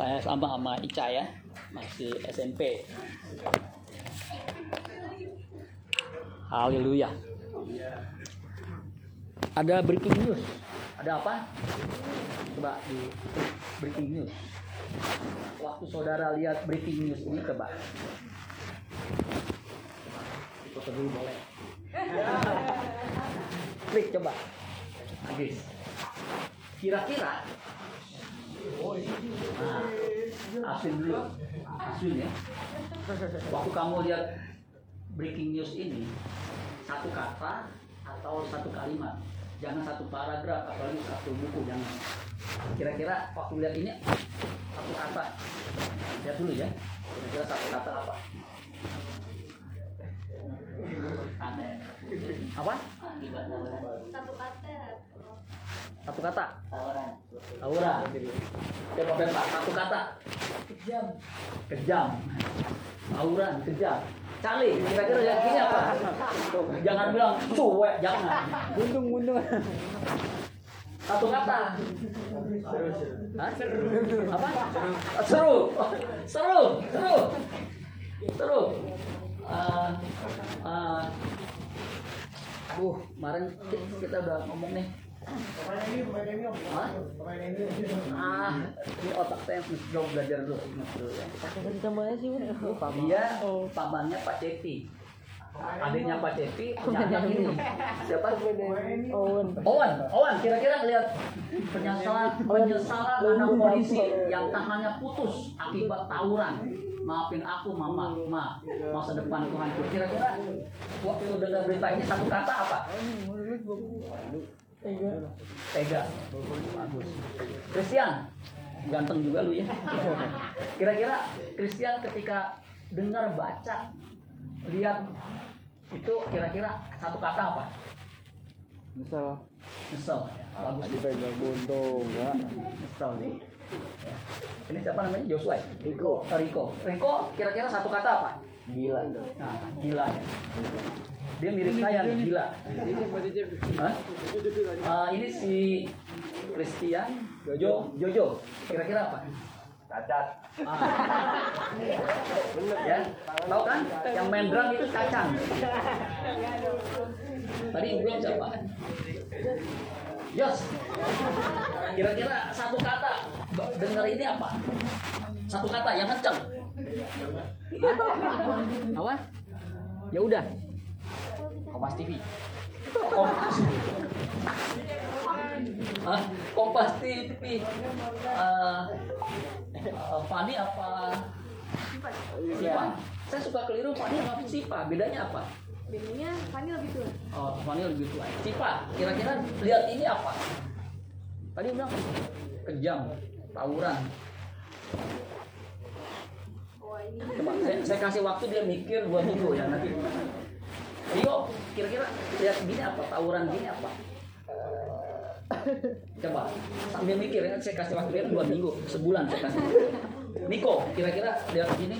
Saya sama sama Ica ya, masih SMP. Haleluya. Ada breaking news. Ada apa? Coba di breaking news. Waktu saudara lihat breaking news ini coba. Foto dulu boleh. Klik coba. Habis. Kira-kira Nah, asin dulu. Asin ya. Waktu kamu lihat breaking news ini, satu kata atau satu kalimat. Jangan satu paragraf, apalagi satu buku. Jangan. Kira-kira waktu lihat ini, satu kata. Lihat dulu ya. Kira-kira satu kata apa? Apa? satu kata Satu kata. Aura. Coba bentar, satu kata. Kejam. Kejam. Aura, kejam. Cali, kira-kira yang ini apa? Jangan bilang cuek, jangan. Guntung, guntung. Satu kata. Hah? Apa? Seru. Seru. Seru. Seru. Ah, ah. aduh, kemarin kita udah ngomong nih. Ah, ini otak saya mesti jauh belajar dulu. Kasih tambahnya sih, Bun. Dia pamannya Pak Cepi. Adiknya Pak Cepi anak ini. Siapa? Owen. Owan, Owan, kira-kira lihat penyesalan penyesalan anak polisi yang tangannya putus akibat tawuran. Maafin aku, mama, ma, masa depan ku hancur. Kira-kira waktu dengar berita ini satu kata apa? Tega. Bagus. Christian, ganteng juga lu ya. Kira-kira Christian ketika dengar baca, lihat itu kira-kira satu kata apa? Misal Nyesel. Bagus. dipegang buntung, enggak? Nyesel nih. Ya. Ini siapa namanya? Joshua. ya? Riko. Riko. Riko kira-kira satu kata apa? Gila. Nah, gila ya. Dia mirip saya nih, gila. Hah? Ah, ini si Christian Jojo. Jojo. Kira-kira apa? Cacat. Ah. ya, tahu kan? Yang main drum itu cacang. Tadi belum siapa? Yos. Kira-kira satu kata dengar ini apa? Satu kata yang kenceng. Apa? Ya udah. Kompas TV. Kompas. Hah? Kompas TV. Eh, eh, Fani apa? Sipa. Saya suka keliru Fani apa Sipa. Bedanya apa? bedanya Fani lebih tua Oh, Fani lebih tua. Sipa, kira-kira lihat ini apa? Tadi bilang kejam, tawuran. Ini Coba saya, saya kasih waktu dia mikir dua minggu ya nanti. Rio, kira-kira lihat gini apa? Tawuran gini apa? Coba sambil mikir ya, saya kasih waktu dia dua minggu, sebulan saya kasih. Niko, kira-kira lihat gini.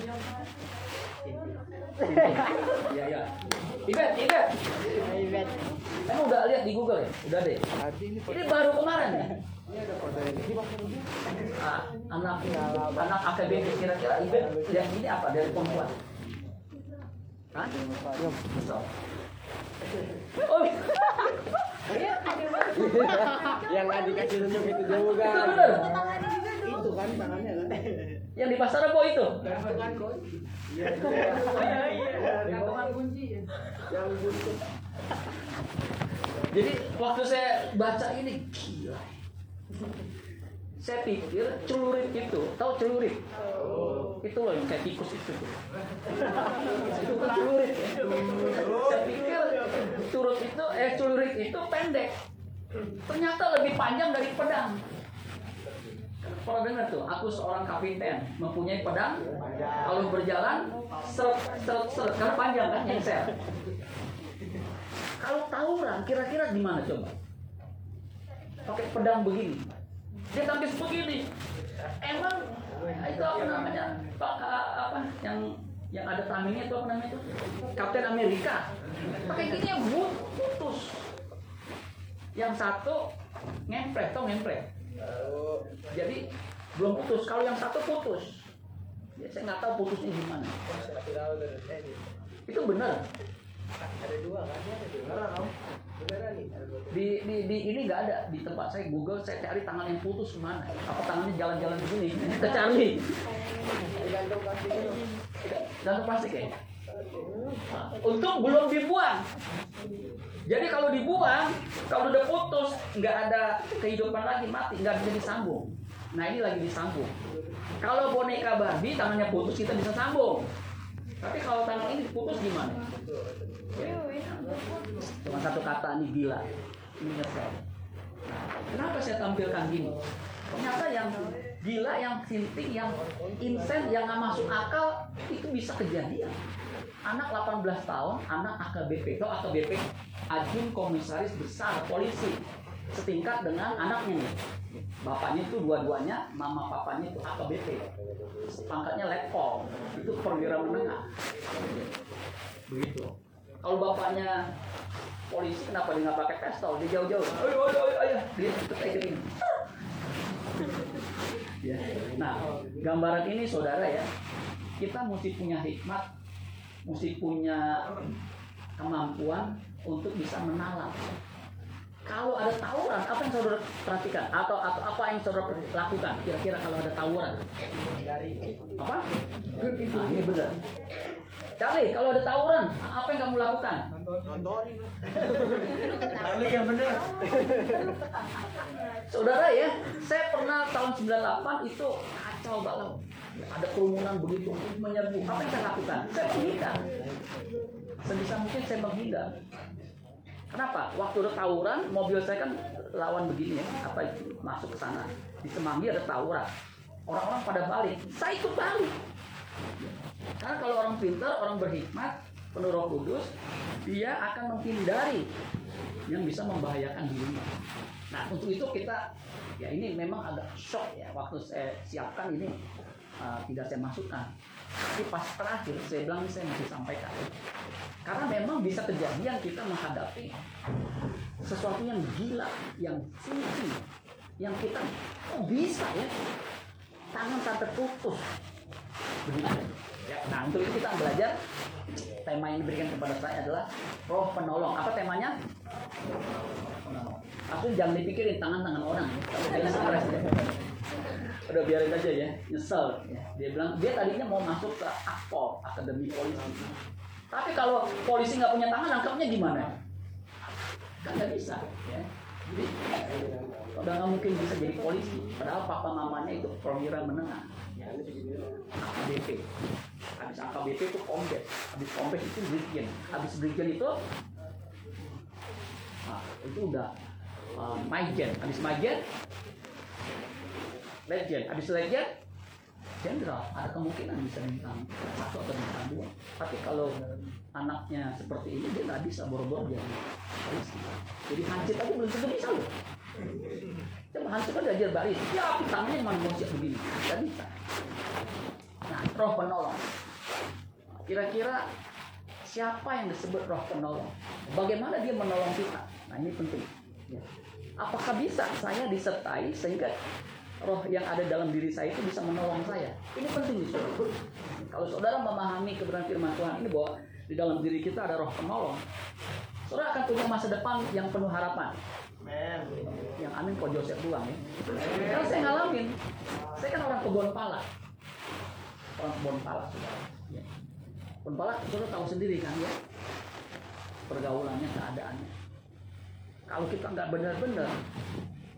Iya ya. Ibet, Ibet. Ibet. Kamu udah lihat di Google ya? Udah deh. Ini baru kemarin ya. Ini ada foto ini. Ah, anak anak AKBP kira-kira lihat ini apa dari perempuan? Hah? Oh, Yang nggak dikasih tunjuk itu juga. itu bener. Itu kan tangannya kan. Yang di pasar apa itu? Iya, Yang. Jadi waktu saya baca ini gila. Saya pikir celurit itu, tahu celurit? Itu loh yang kayak tikus itu. itu kan celurit. ya. Saya pikir curut itu, eh celurit itu pendek. Ternyata lebih panjang dari pedang. Kalau dengar tuh, aku seorang kapiten mempunyai pedang. Kalau berjalan, seret, seret, seret, karena panjang kan yang saya. Kalau tawuran, kira-kira gimana coba? Pakai pedang begini. Dia tangkis begini. Emang itu apa namanya? Pak apa yang yang ada tamengnya itu apa namanya itu? Kapten Amerika. Pakai gini yang but- putus. Yang satu ngempret, tau ngempret. Jadi belum putus. Kalau yang satu putus, ya saya nggak tahu putusnya gimana. Itu benar. Ada dua kan? Ada dua. Beneran om? Beneran nih. Ada dua. Di, di, di ini nggak ada di tempat saya Google saya cari tangan yang putus ke mana? Apa tangannya jalan-jalan begini? Ke Charlie. Digantung kasih. Dan plastik ya. Untung belum dibuang. Jadi kalau dibuang, kalau udah putus, nggak ada kehidupan lagi mati, nggak bisa disambung. Nah ini lagi disambung. Kalau boneka Barbie tangannya putus kita bisa sambung. Tapi kalau tangan ini putus gimana? Cuma satu kata nih gila. Ini nyesel. Nah, kenapa saya tampilkan gini? Ternyata yang gila, yang sinting, yang insen, yang nggak masuk akal itu bisa kejadian. Anak 18 tahun, anak AKBP, atau AKBP, Ajun Komisaris Besar Polisi, setingkat dengan anaknya nih. Bapaknya itu dua-duanya, mama papanya itu AKBP. Pangkatnya letkol, itu perwira menengah. Begitu. Kalau bapaknya polisi kenapa dia nggak pakai pistol dia jauh-jauh ayo ayo ayo ayo dia ini ya nah gambaran ini saudara ya kita mesti punya hikmat mesti punya kemampuan untuk bisa menalar kalau ada tawuran apa yang saudara perhatikan atau atau apa yang saudara lakukan kira-kira kalau ada tawuran apa nah, ini benar Charlie, kalau ada tawuran, apa yang kamu lakukan? Nontonin. Kali yang benar. Saudara ya, saya pernah tahun 98 itu kacau balau. Ada kerumunan begitu menyerbu. Apa yang saya lakukan? Saya menghindar. Sebisa mungkin saya menghindar. Kenapa? Waktu ada tawuran, mobil saya kan lawan begini ya, apa itu masuk ke sana. Di Semanggi ada tawuran. Orang-orang pada balik, saya ikut balik. Karena kalau orang pintar, orang berhikmat, penuh roh kudus, dia akan menghindari yang bisa membahayakan dirinya. Nah untuk itu kita, ya ini memang agak shock ya waktu saya siapkan ini uh, tidak saya masukkan. Tapi pas terakhir saya bilang saya mesti sampaikan. Karena memang bisa kejadian kita menghadapi sesuatu yang gila, yang suci, yang kita kok bisa ya tangan sampai putus begitu. Ya, nah untuk itu kita belajar tema yang diberikan kepada saya adalah roh penolong. Apa temanya? Penolong. Aku jangan dipikirin tangan-tangan orang. ya. Kamu jangan stres ya. Udah biarin aja ya, nyesel. Ya. Dia bilang dia tadinya mau masuk ke Akpol, Akademi Polisi. Tapi kalau polisi nggak punya tangan, nangkapnya gimana? Kan nggak bisa. Ya. Jadi udah nggak mungkin bisa jadi polisi. Padahal papa mamanya itu perwira menengah. Ya. AKBP. Habis AKBP itu kombes. Habis kombes itu brigjen. Habis brigjen itu nah, itu udah uh, majen. Habis majen legend. Habis legend jenderal. Ada kemungkinan bisa bintang satu atau bintang dua. Tapi kalau anaknya seperti ini dia nggak bisa boro-boro jadi. Jadi hansip aja belum tentu bisa loh. Coba hansip aja ajar baris. Ya tangannya manusia begini. Nggak bisa. Nah, roh penolong. Kira-kira siapa yang disebut roh penolong? Bagaimana dia menolong kita? Nah, ini penting. Ya. Apakah bisa saya disertai sehingga roh yang ada dalam diri saya itu bisa menolong saya? Ini penting nih, saudara. Kalau saudara memahami kebenaran firman Tuhan ini bahwa di dalam diri kita ada roh penolong, saudara akan punya masa depan yang penuh harapan. Men. Yang amin kok Joseph doang ya. Karena saya ngalamin, saya kan orang kebun pala orang kebun pala saudara. Ya. Kebun pala saudara tahu sendiri kan ya pergaulannya, keadaannya. Kalau kita nggak benar-benar,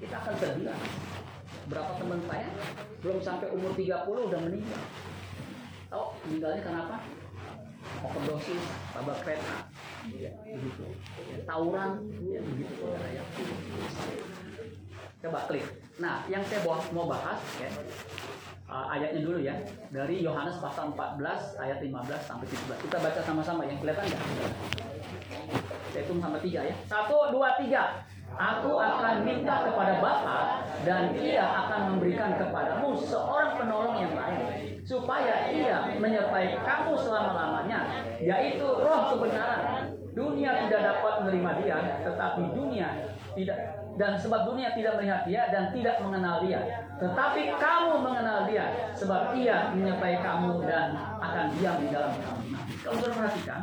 kita akan terhilang. Berapa teman saya belum sampai umur 30 udah meninggal. Tahu meninggalnya kenapa? Overdosis, tabrak kereta, ya, begitu. Ya, tawuran, ya begitu. Coba klik. Nah, yang saya mau bahas ya, uh, ayatnya dulu ya dari Yohanes pasal 14 ayat 15 sampai 17 kita baca sama-sama yang kelihatan nggak saya hitung sama tiga ya satu dua tiga Aku akan minta kepada Bapa dan Ia akan memberikan kepadamu seorang penolong yang lain supaya Ia menyertai kamu selama-lamanya yaitu Roh kebenaran. Dunia tidak dapat menerima Dia, tetapi dunia tidak dan sebab dunia tidak melihat Dia dan tidak mengenal Dia. Tetapi kamu mengenal sebab ia menyertai kamu dan akan diam di dalam kamu. Saudara perhatikan,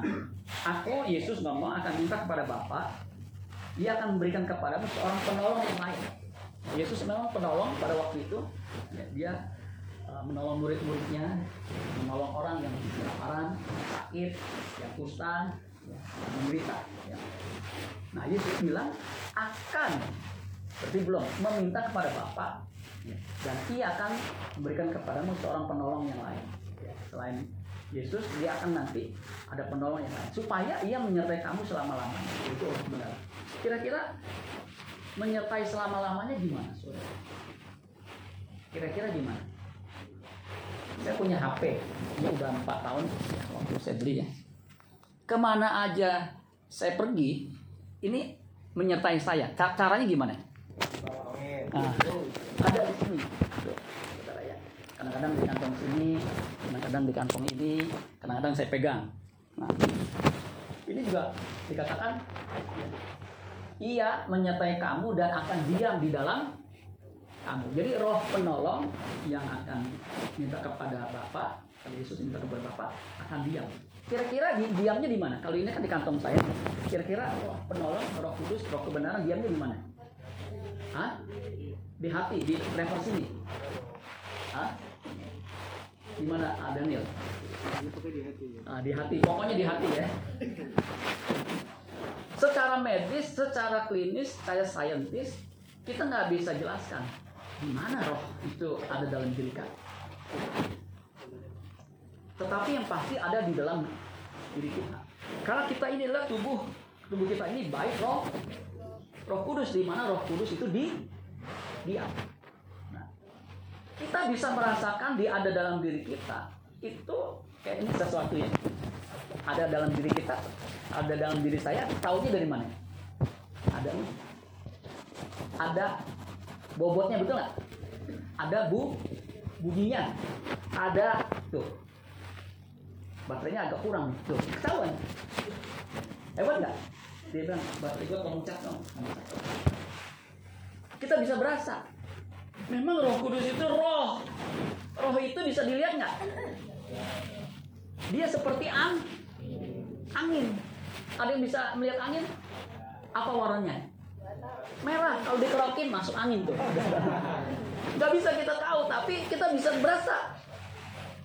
aku Yesus ngomong akan minta kepada Bapa, dia akan memberikan kepadamu seorang penolong yang lain. Yesus memang penolong pada waktu itu, ya, dia uh, menolong murid-muridnya, menolong orang yang kelaparan, sakit, yang kusta, ya, yang menderita. Ya. Nah Yesus bilang akan berarti belum meminta kepada Bapa ya, dan ia akan memberikan kepadamu seorang penolong yang lain. Ya, selain Yesus, dia akan nanti ada penolong yang lain supaya ia menyertai kamu selama lamanya. Itu benar. Kira-kira menyertai selama lamanya gimana? Kira-kira gimana? Saya punya HP, ini udah empat tahun waktu saya beli ya. Ke mana aja saya pergi, ini menyertai saya. Ca- Caranya gimana? Nah, ada di sini. Kadang-kadang di kantong sini, kadang-kadang di kantong ini, kadang-kadang saya pegang. Nah, ini juga dikatakan ia menyertai kamu dan akan diam di dalam kamu. Jadi roh penolong yang akan minta kepada Bapa, kalau Yesus minta kepada Bapa akan diam. Kira-kira di, diamnya di mana? Kalau ini kan di kantong saya. Kira-kira roh penolong, roh kudus, roh kebenaran diamnya di mana? Hah? Di hati, di level sini. Hah? Di mana ah, Daniel? Ah, di hati, pokoknya di hati ya. Secara medis, secara klinis, saya saintis, kita nggak bisa jelaskan di mana roh itu ada dalam diri kita. Tetapi yang pasti ada di dalam diri kita. Karena kita ini adalah tubuh, tubuh kita ini baik roh, roh kudus di mana roh kudus itu di diam. Nah, kita bisa merasakan dia ada dalam diri kita. Itu kayak ini sesuatu yang ada dalam diri kita, ada dalam diri saya. Tahunya dari mana? Ada. Ada bobotnya betul nggak? Ada bu bunyinya, ada tuh. Baterainya agak kurang tuh. Ketahuan? Hebat nggak? Dia bilang baterai gua pemuncak dong. Kita bisa berasa. Memang roh kudus itu roh. Roh itu bisa dilihat nggak dia seperti ang angin. Ada yang bisa melihat angin? Apa warnanya? Merah. Kalau dikerokin masuk angin tuh. Nggak bisa kita tahu tapi kita bisa berasa.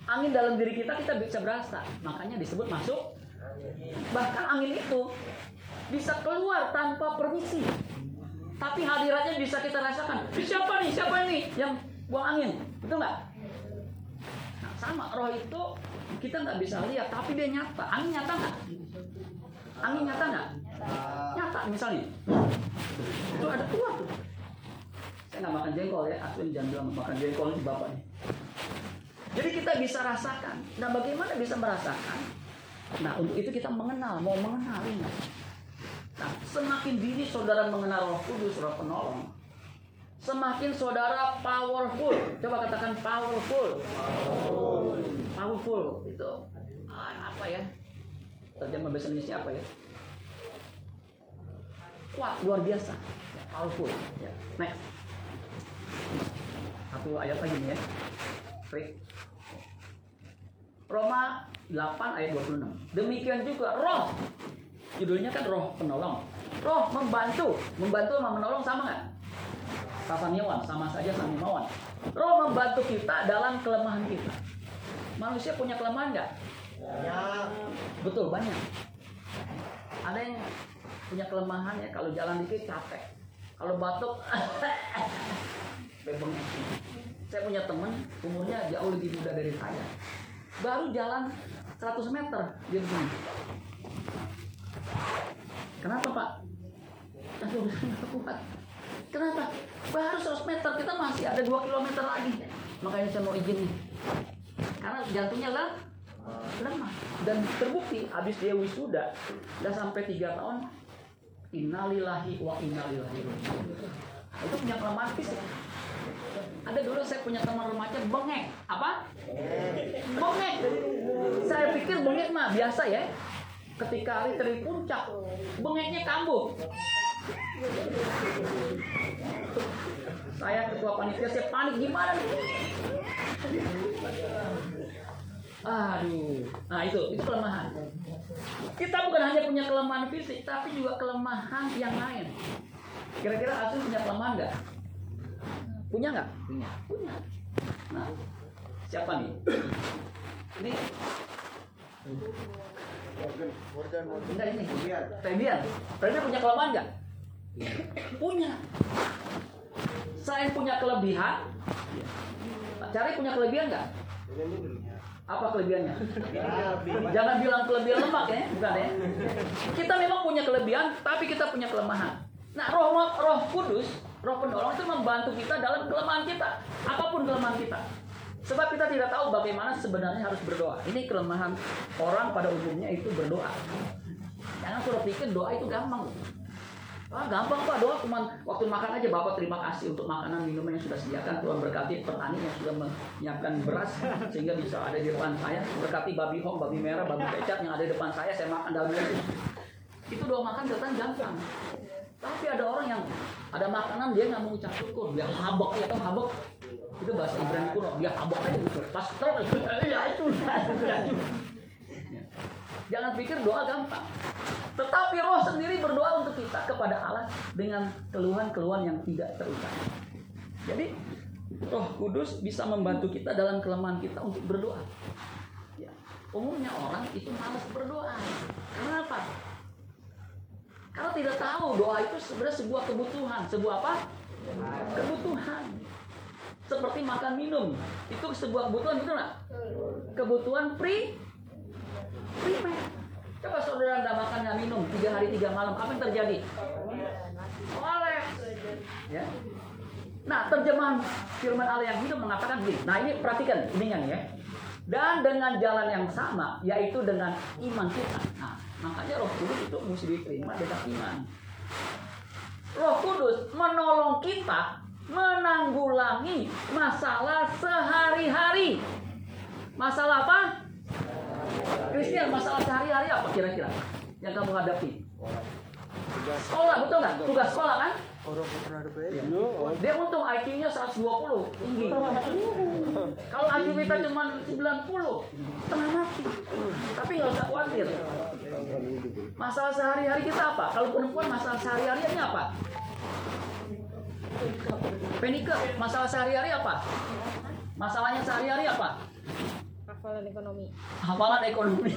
Angin dalam diri kita kita bisa berasa. Makanya disebut masuk. Bahkan angin itu bisa keluar tanpa permisi. Tapi hadiratnya bisa kita rasakan. Siapa nih? Siapa nih yang buang angin. Betul nggak? Nah, sama. Roh itu kita nggak bisa lihat tapi dia nyata. Angin nyata nggak? Angin nyata nggak? Nyata. Misalnya. Itu ada keluar tuh. Saya nggak makan jengkol ya aku jangan bilang makan jengkol ini bapak nih. Jadi kita bisa rasakan. Nah, bagaimana bisa merasakan? Nah, untuk itu kita mengenal, mau mengenal ini. Nah, semakin dini saudara mengenal Roh Kudus, Roh Penolong, semakin saudara powerful. Coba katakan powerful. Powerful itu ah, apa ya? Terjemah bahasa Indonesia apa ya? Kuat, luar biasa. Ya, powerful. Ya. Next. Satu ayat lagi nih ya. Klik. Roma 8 ayat 26. Demikian juga roh. Judulnya kan roh penolong. Roh membantu. Membantu sama menolong sama nggak? Sasamiawan, sama saja samimawan. Roh membantu kita dalam kelemahan kita. Manusia punya kelemahan nggak? Banyak. Betul, banyak. Ada yang punya kelemahan ya kalau jalan dikit capek. Kalau batuk bebeng. Saya punya teman umurnya jauh lebih muda dari saya. Baru jalan 100 meter dia begini. Kenapa Pak? Aduh, nggak kuat. Kenapa? Baru 100 meter, kita masih ada 2 km lagi. Makanya saya mau izin nih. Karena jantungnya lah lemah. Dan terbukti habis dia wisuda, udah sampai 3 tahun. Innalillahi wa innalillahi. Itu punya kelemahan fisik. Ada dulu saya punya teman remaja bengek. Apa? Bengek. Saya pikir bengek mah biasa ya. Ketika hari teri puncak, bengeknya kambuh. Saya ketua panitia, saya panik gimana nih? Aduh, nah itu itu kelemahan. Kita bukan hanya punya kelemahan fisik, tapi juga kelemahan yang lain. Kira-kira Asun punya kelemahan nggak? Punya nggak? Punya. Punya. Nah, siapa nih? Ini Morgan, Morgan. enggak ini. Kemudian. Febian. Febian punya kelemahan nggak? Punya. Saya punya kelebihan. Cari punya kelebihan nggak? Apa kelebihannya? Jangan bilang kelebihan lemak ya, bukan ya. Kita memang punya kelebihan, tapi kita punya kelemahan. Nah, roh roh kudus, roh penolong itu membantu kita dalam kelemahan kita. Apa pun kelemahan kita. Sebab kita tidak tahu bagaimana sebenarnya harus berdoa. Ini kelemahan orang pada umumnya itu berdoa. Jangan suruh pikir doa itu gampang. Ah, gampang pak. Doa cuma waktu makan aja. Bapak terima kasih untuk makanan minuman yang sudah sediakan. Tuhan berkati petani yang sudah menyiapkan beras sehingga bisa ada di depan saya. Berkati babi hong babi merah babi kecap yang ada di depan saya. Saya makan dalam itu itu doa makan kelihatan gampang. Tapi ada orang yang ada makanan dia nggak mau ucap syukur. Dia habak ya kan habak itu bahasa Ibrani kuno. Dia habak aja gitu. Pas ya itu. Jangan pikir doa gampang. Tetapi roh sendiri berdoa untuk kita kepada Allah dengan keluhan-keluhan yang tidak terucap. Jadi roh kudus bisa membantu kita dalam kelemahan kita untuk berdoa. Ya. Umumnya orang itu malas berdoa. Kenapa? Karena tidak tahu doa itu sebenarnya sebuah kebutuhan. Sebuah apa? Kebutuhan. Seperti makan minum. Itu sebuah kebutuhan, betul nggak? Kebutuhan pri primer. Coba saudara anda makan dan minum tiga hari tiga malam, apa yang terjadi? Oleh. Ya. Nah, terjemahan firman Allah yang hidup mengatakan begini. Nah, ini perhatikan ininya nih ya. Dan dengan jalan yang sama, yaitu dengan iman kita. Nah, makanya Roh Kudus itu mesti diterima dengan iman. Roh Kudus menolong kita menanggulangi masalah sehari-hari. Masalah apa? Kristian, masalah sehari-hari apa kira-kira yang kamu hadapi? Sekolah, betul nggak? Tugas sekolah kan? Dia untung IQ-nya 120, tinggi. Kalau IQ kita cuma 90, setengah mati. Tapi nggak usah khawatir. Masalah sehari-hari kita apa? Kalau perempuan masalah sehari-harinya apa? Penike, masalah sehari-hari apa? Masalahnya sehari-hari apa? Hafalan ekonomi. hafalan ekonomi.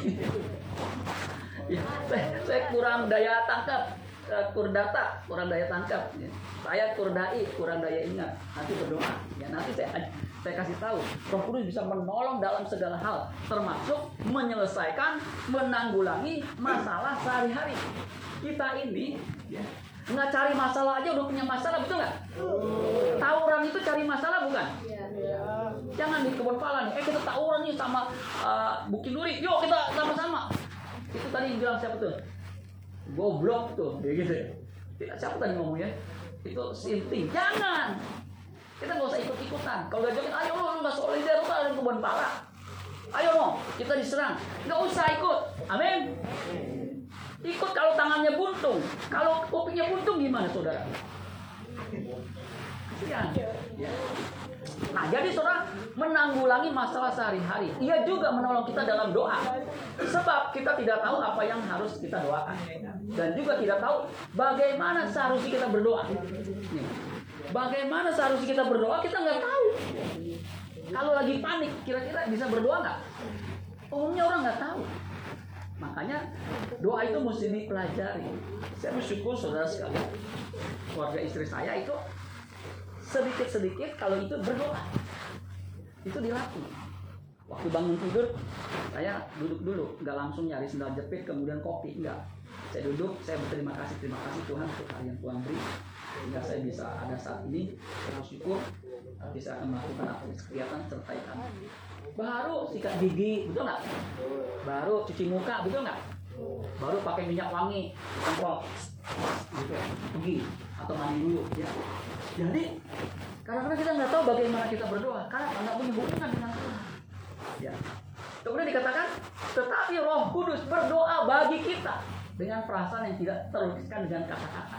ya, saya, saya kurang daya tangkap, eh, kur data, kurang daya tangkap. Ya. Saya kurdai, kurang daya ingat. Nanti berdoa. Ya, nanti saya saya kasih tahu, Roh Kudus bisa menolong dalam segala hal, termasuk menyelesaikan, menanggulangi masalah sehari-hari. Kita ini ya, nggak cari masalah aja udah punya masalah, betul nggak? Tawuran itu cari masalah bukan? Jangan di kebun pala nih. Eh kita tawuran nih sama uh, Bukit Duri. Yuk kita sama-sama. Itu tadi yang bilang siapa tuh? Goblok tuh. Ya gitu. Tidak siapa tadi ngomongnya? Itu sinting. Jangan. Kita nggak usah ikut-ikutan. Kalau gak joget, ayo lu nggak solidar lu ada kebun pala. Ayo mau, kita diserang. Nggak usah ikut. Amin. Ikut kalau tangannya buntung. Kalau kupingnya buntung gimana saudara? Ya. Nah, jadi saudara menanggulangi masalah sehari-hari. Ia juga menolong kita dalam doa. Sebab kita tidak tahu apa yang harus kita doakan. Dan juga tidak tahu bagaimana seharusnya kita berdoa. Bagaimana seharusnya kita berdoa, kita nggak tahu. Kalau lagi panik, kira-kira bisa berdoa nggak? Umumnya orang nggak tahu. Makanya doa itu mesti dipelajari. Saya bersyukur saudara sekalian, keluarga istri saya itu sedikit-sedikit kalau itu berdoa. Itu dilatih. Waktu bangun tidur, saya duduk dulu, nggak langsung nyari sendal jepit, kemudian kopi, enggak. Saya duduk, saya berterima kasih, terima kasih Tuhan untuk hal yang Tuhan beri, sehingga saya bisa ada saat ini, saya bersyukur, akan melakukan aktivitas kegiatan sertai kami. Baru sikat gigi, betul nggak? Baru cuci muka, betul nggak? Baru pakai minyak wangi, semprot, gitu, pergi atau mandi dulu, ya. Jadi kadang-kadang kita nggak tahu bagaimana kita berdoa karena nggak punya hubungan dengan Tuhan. Ya. Kemudian dikatakan, tetapi Roh Kudus berdoa bagi kita dengan perasaan yang tidak terlukiskan dengan kata-kata.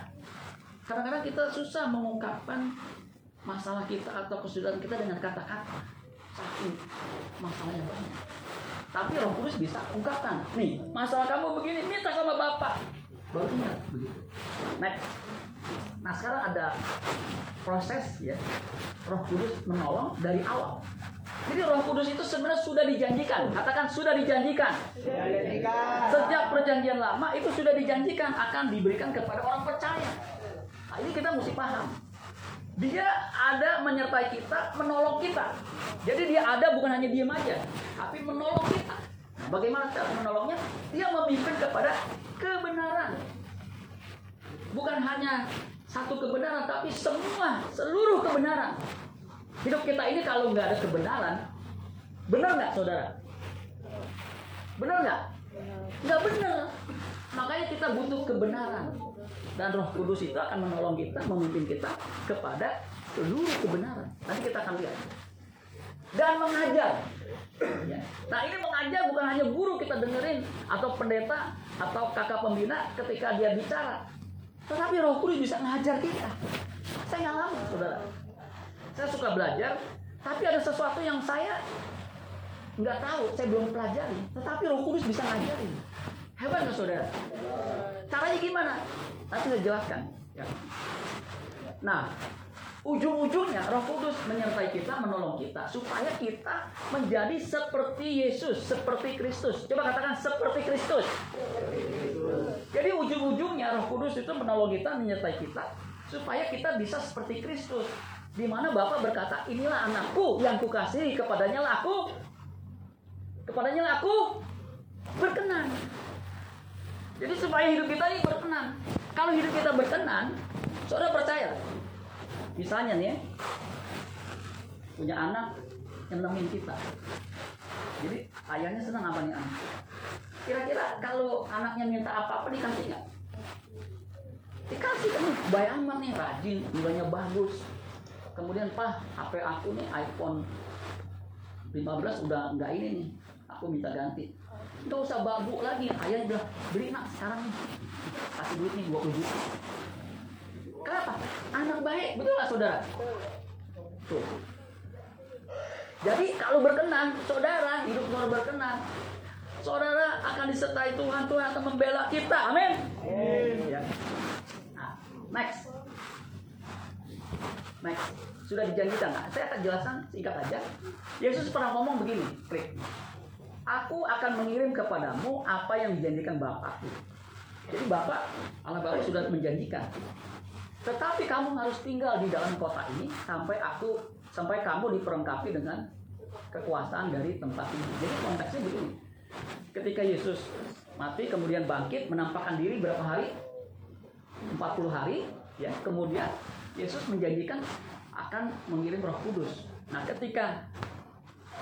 Kadang-kadang kita susah mengungkapkan masalah kita atau kesulitan kita dengan kata-kata. Saking masalahnya banyak. Tapi Roh Kudus bisa ungkapkan. Nih, masalah kamu begini, minta sama Bapak. Baru ingat begitu. Next. Nah sekarang ada proses ya Roh Kudus menolong dari awal. Jadi Roh Kudus itu sebenarnya sudah dijanjikan. Katakan sudah dijanjikan. Sejak perjanjian lama itu sudah dijanjikan akan diberikan kepada orang percaya. Nah, ini kita mesti paham. Dia ada menyertai kita, menolong kita. Jadi dia ada bukan hanya diam aja, tapi menolong kita. Nah, bagaimana cara menolongnya? Dia memimpin kepada kebenaran. Bukan hanya satu kebenaran, tapi semua, seluruh kebenaran. Hidup kita ini kalau nggak ada kebenaran, benar nggak saudara? Benar nggak? Nggak benar. Makanya kita butuh kebenaran. Dan roh kudus itu akan menolong kita, memimpin kita kepada seluruh kebenaran. Nanti kita akan lihat. Dan mengajar. Ya. Nah ini mengajar bukan hanya guru kita dengerin atau pendeta atau kakak pembina ketika dia bicara. Tetapi roh kudus bisa mengajar kita. Saya ngalamin saudara. Saya suka belajar, tapi ada sesuatu yang saya nggak tahu, saya belum pelajari. Tetapi roh kudus bisa ngajarin. Hebat nggak saudara? Caranya gimana? Nanti saya jelaskan. Ya. Nah, ujung-ujungnya Roh Kudus menyertai kita, menolong kita supaya kita menjadi seperti Yesus, seperti Kristus. Coba katakan seperti Kristus. Jadi ujung-ujungnya Roh Kudus itu menolong kita, menyertai kita supaya kita bisa seperti Kristus. Di mana Bapak berkata, "Inilah anakku yang kukasihi, kepadanya lah aku kepadanya lah aku berkenan." Jadi supaya hidup kita ini berkenan. Kalau hidup kita berkenan, saudara percaya. Misalnya nih ya, punya anak yang nemenin kita. Jadi ayahnya senang apa nih anak? Kira-kira kalau anaknya minta apa-apa dikasih nggak? Dikasih kan amat nih rajin, nilainya bagus. Kemudian pak HP aku nih iPhone 15 udah nggak ini nih, aku minta ganti. Nggak usah babu lagi, ayah bilang beli nak sekarang nih, kasih duit nih 20 juta. Kenapa? Anak baik, betul nggak saudara? Tuh. Jadi kalau berkenan, saudara hidup saudara berkenan, saudara akan disertai Tuhan, Tuhan akan membela kita, amin. Ya. Nah, next, next, sudah dijanjikan nggak? Saya akan jelaskan singkat aja. Yesus pernah ngomong begini, klik. Aku akan mengirim kepadamu apa yang dijanjikan Bapakku. Jadi Bapak, Allah Bapak sudah menjanjikan. Tetapi kamu harus tinggal di dalam kota ini sampai aku sampai kamu diperlengkapi dengan kekuasaan dari tempat ini. Jadi konteksnya begini. Ketika Yesus mati kemudian bangkit menampakkan diri berapa hari? 40 hari ya. Kemudian Yesus menjanjikan akan mengirim Roh Kudus. Nah, ketika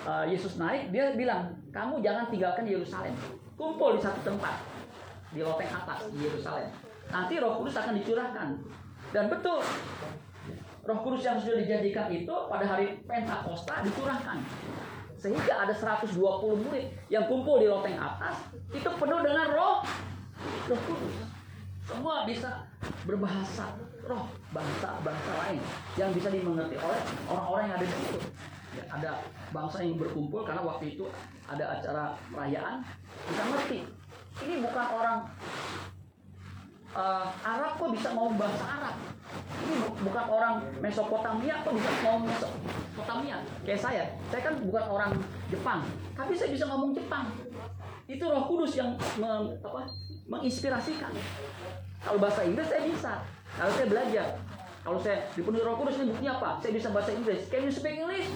uh, Yesus naik, dia bilang, "Kamu jangan tinggalkan Yerusalem. Kumpul di satu tempat di loteng atas di Yerusalem. Nanti Roh Kudus akan dicurahkan." Dan betul, Roh Kudus yang sudah dijanjikan itu pada hari Pentakosta dicurahkan. Sehingga ada 120 murid yang kumpul di loteng atas itu penuh dengan roh Roh Kudus. Semua bisa berbahasa roh bangsa-bangsa lain yang bisa dimengerti oleh orang-orang yang ada di situ. Ya, ada bangsa yang berkumpul karena waktu itu ada acara perayaan bisa ngerti. Ini bukan orang uh, Arab kok bisa ngomong bahasa Arab. Ini bu bukan orang Mesopotamia kok bisa ngomong Mesopotamia. Kayak saya, saya kan bukan orang Jepang, tapi saya bisa ngomong Jepang. Itu Roh Kudus yang me, apa, menginspirasikan. Kalau bahasa Inggris saya bisa. Kalau saya belajar, kalau saya dipenuhi Roh Kudus ini buktinya apa? Saya bisa bahasa Inggris. Can you speak English?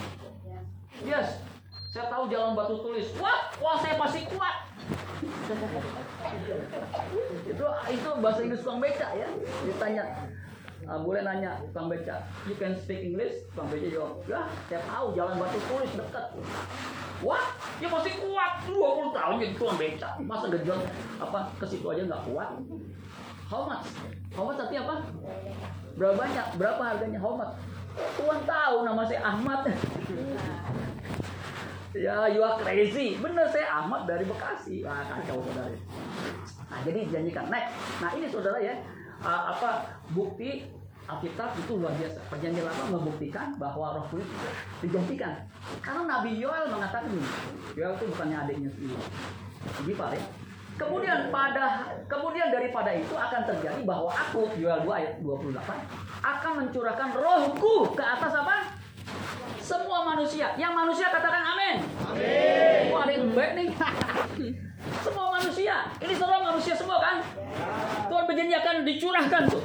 Yes. Saya tahu jalan batu tulis. Wah, wah saya pasti kuat. itu itu bahasa Inggris tukang beca ya. Ditanya uh, boleh nanya tukang beca, you can speak English? Tukang beca jawab, ya saya tahu jalan batu tulis dekat. Wah, dia masih kuat 20 tahun jadi tukang beca. Masa gejol apa ke situ aja nggak kuat? How much? How much tapi apa? Berapa banyak? Berapa harganya? How much? Tuhan tahu nama saya Ahmad. Ya, you are crazy. Bener saya Ahmad dari Bekasi. Wah, kacau saudara. Nah, jadi janjikan. Next. Nah, ini saudara ya, uh, apa bukti Alkitab itu luar biasa. Perjanjian lama membuktikan bahwa Roh Kudus itu digantikan. Karena Nabi Yoel mengatakan ini. Yoel itu bukannya adiknya sendiri. Jadi Pak ya. Kemudian pada kemudian daripada itu akan terjadi bahwa aku Yoel 2 ayat 28 akan mencurahkan rohku ke atas apa? Semua manusia. Yang manusia katakan amin. Amin. Wah, ada yang baik nih. semua manusia. Ini semua manusia semua kan? Tuhan berjanji akan dicurahkan tuh.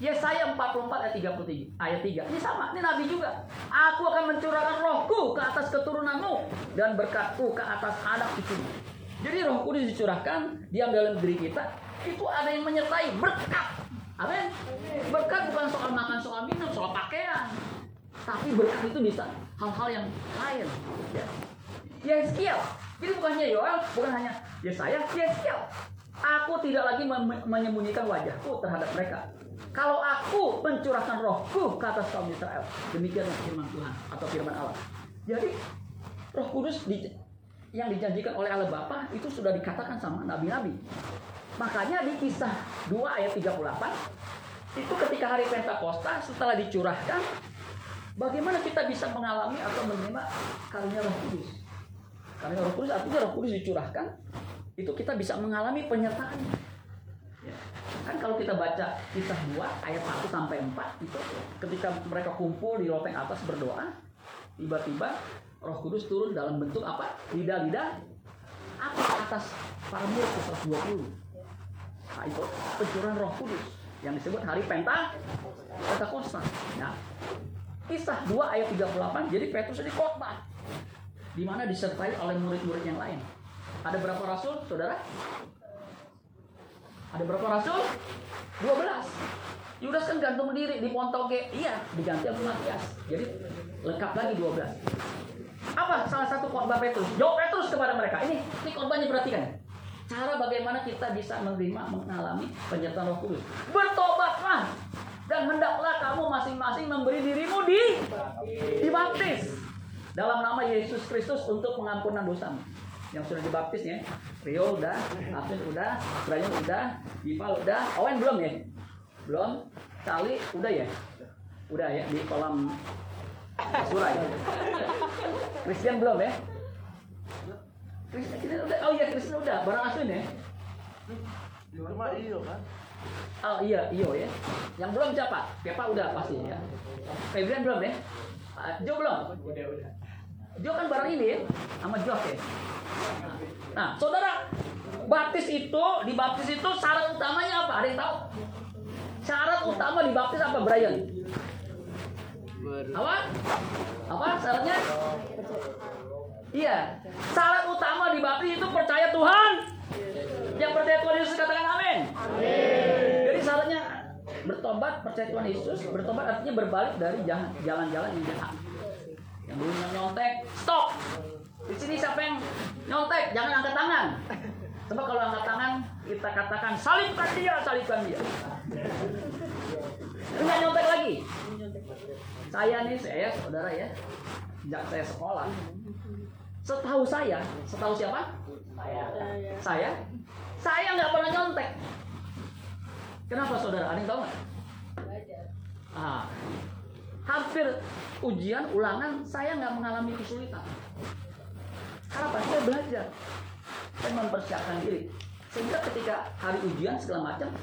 Yesaya 44 ayat 33 ayat 3 Ini sama, ini Nabi juga Aku akan mencurahkan rohku ke atas keturunanmu Dan berkatku ke atas anak cucumu Jadi roh kudus dicurahkan Diam dalam diri kita Itu ada yang menyertai berkat Amin Berkat bukan soal makan, soal minum, soal pakaian Tapi berkat itu bisa hal-hal yang lain ya. Yeskiel Jadi bukan hanya Yoel, bukan hanya Yesaya, Yeskiel Aku tidak lagi menyembunyikan wajahku terhadap mereka kalau aku mencurahkan rohku ke atas kaum Israel, demikianlah firman Tuhan atau firman Allah. Jadi roh kudus di, yang dijanjikan oleh Allah Bapa itu sudah dikatakan sama nabi-nabi. Makanya di kisah 2 ayat 38, itu ketika hari Pentakosta setelah dicurahkan, bagaimana kita bisa mengalami atau menerima karunia roh kudus. Karunia roh kudus artinya roh kudus dicurahkan, itu kita bisa mengalami penyertaan Ya. Kan kalau kita baca kisah 2 ayat 1 sampai 4 itu ketika mereka kumpul di loteng atas berdoa, tiba-tiba Roh Kudus turun dalam bentuk apa? Lidah-lidah api atas para murid 120. Nah, itu pencurahan Roh Kudus yang disebut hari Penta Pentakosta. Nah, kisah 2 ayat 38 jadi Petrus ini khotbah di mana disertai oleh murid-murid yang lain. Ada berapa rasul, saudara? Ada berapa rasul? 12. Yudas kan gantung diri di Pontoge. Iya, diganti sama Matias. Jadi lengkap lagi 12. Apa salah satu khotbah Petrus? Jawab Petrus kepada mereka. Ini, ini khotbahnya perhatikan. Cara bagaimana kita bisa menerima, mengalami penyertaan Roh Kudus. Bertobatlah dan hendaklah kamu masing-masing memberi dirimu di dibaptis dalam nama Yesus Kristus untuk pengampunan dosamu yang sudah dibaptis ya. Rio udah, Afin udah, Brian udah, Diva udah, Owen belum ya? Belum. Kali udah ya? Udah ya di kolam surah ya. Christian belum ya? Christian udah. Oh iya Christian udah, barang Afin ya. Cuma iyo kan? Oh iya, iyo ya. Yang belum siapa? Kepa udah pasti ya. Febrian belum ya? Ah, Jo belum? Udah, udah. Jo kan barang ini ya, sama Jos ya. Nah, saudara, baptis itu, dibaptis itu syarat utamanya apa? Ada yang tahu? Syarat utama dibaptis apa, Brian? Apa? Apa syaratnya? Iya, syarat utama dibaptis itu percaya Tuhan. Yang percaya Tuhan Yesus katakan amin. Syaratnya bertobat, percaya Tuhan Yesus, bertobat artinya berbalik dari jalan- jalan-jalan yang jahat. Yang dulunya nyontek, stop. Di sini siapa yang nyontek? Jangan angkat tangan. Coba kalau angkat tangan, kita katakan salibkan dia, salibkan dia. Enggak nyontek lagi. Saya nih, saya saudara ya, sejak saya sekolah, setahu saya, setahu siapa? Saya, saya nggak pernah nyontek. Kenapa saudara? Ada yang tahu nggak? Ah, hampir ujian ulangan saya nggak mengalami kesulitan. Kenapa? Saya belajar. Saya mempersiapkan diri. Sehingga ketika hari ujian segala macam,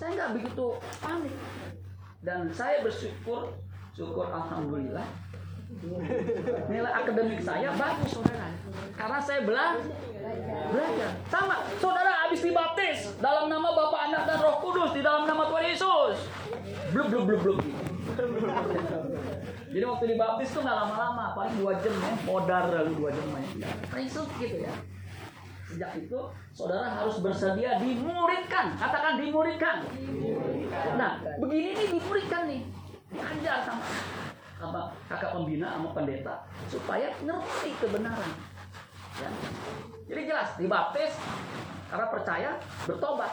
saya nggak begitu panik. Dan saya bersyukur, syukur alhamdulillah. Nilai akademik saya bagus saudara. Karena saya bela belajar. Sama, saudara habis dibaptis dalam nama Bapa, Anak dan Roh Kudus di dalam nama Tuhan Yesus. Blub blub blub blub. Jadi waktu dibaptis tuh nggak lama-lama, paling dua jam ya, modar lalu dua jam ya. Prinsip gitu ya. Sejak itu saudara harus bersedia dimuridkan, katakan dimuridkan. Nah, begini nih dimuridkan nih, diajar sama sama kakak pembina sama pendeta supaya ngerti kebenaran. Ya. Jadi jelas dibaptis karena percaya bertobat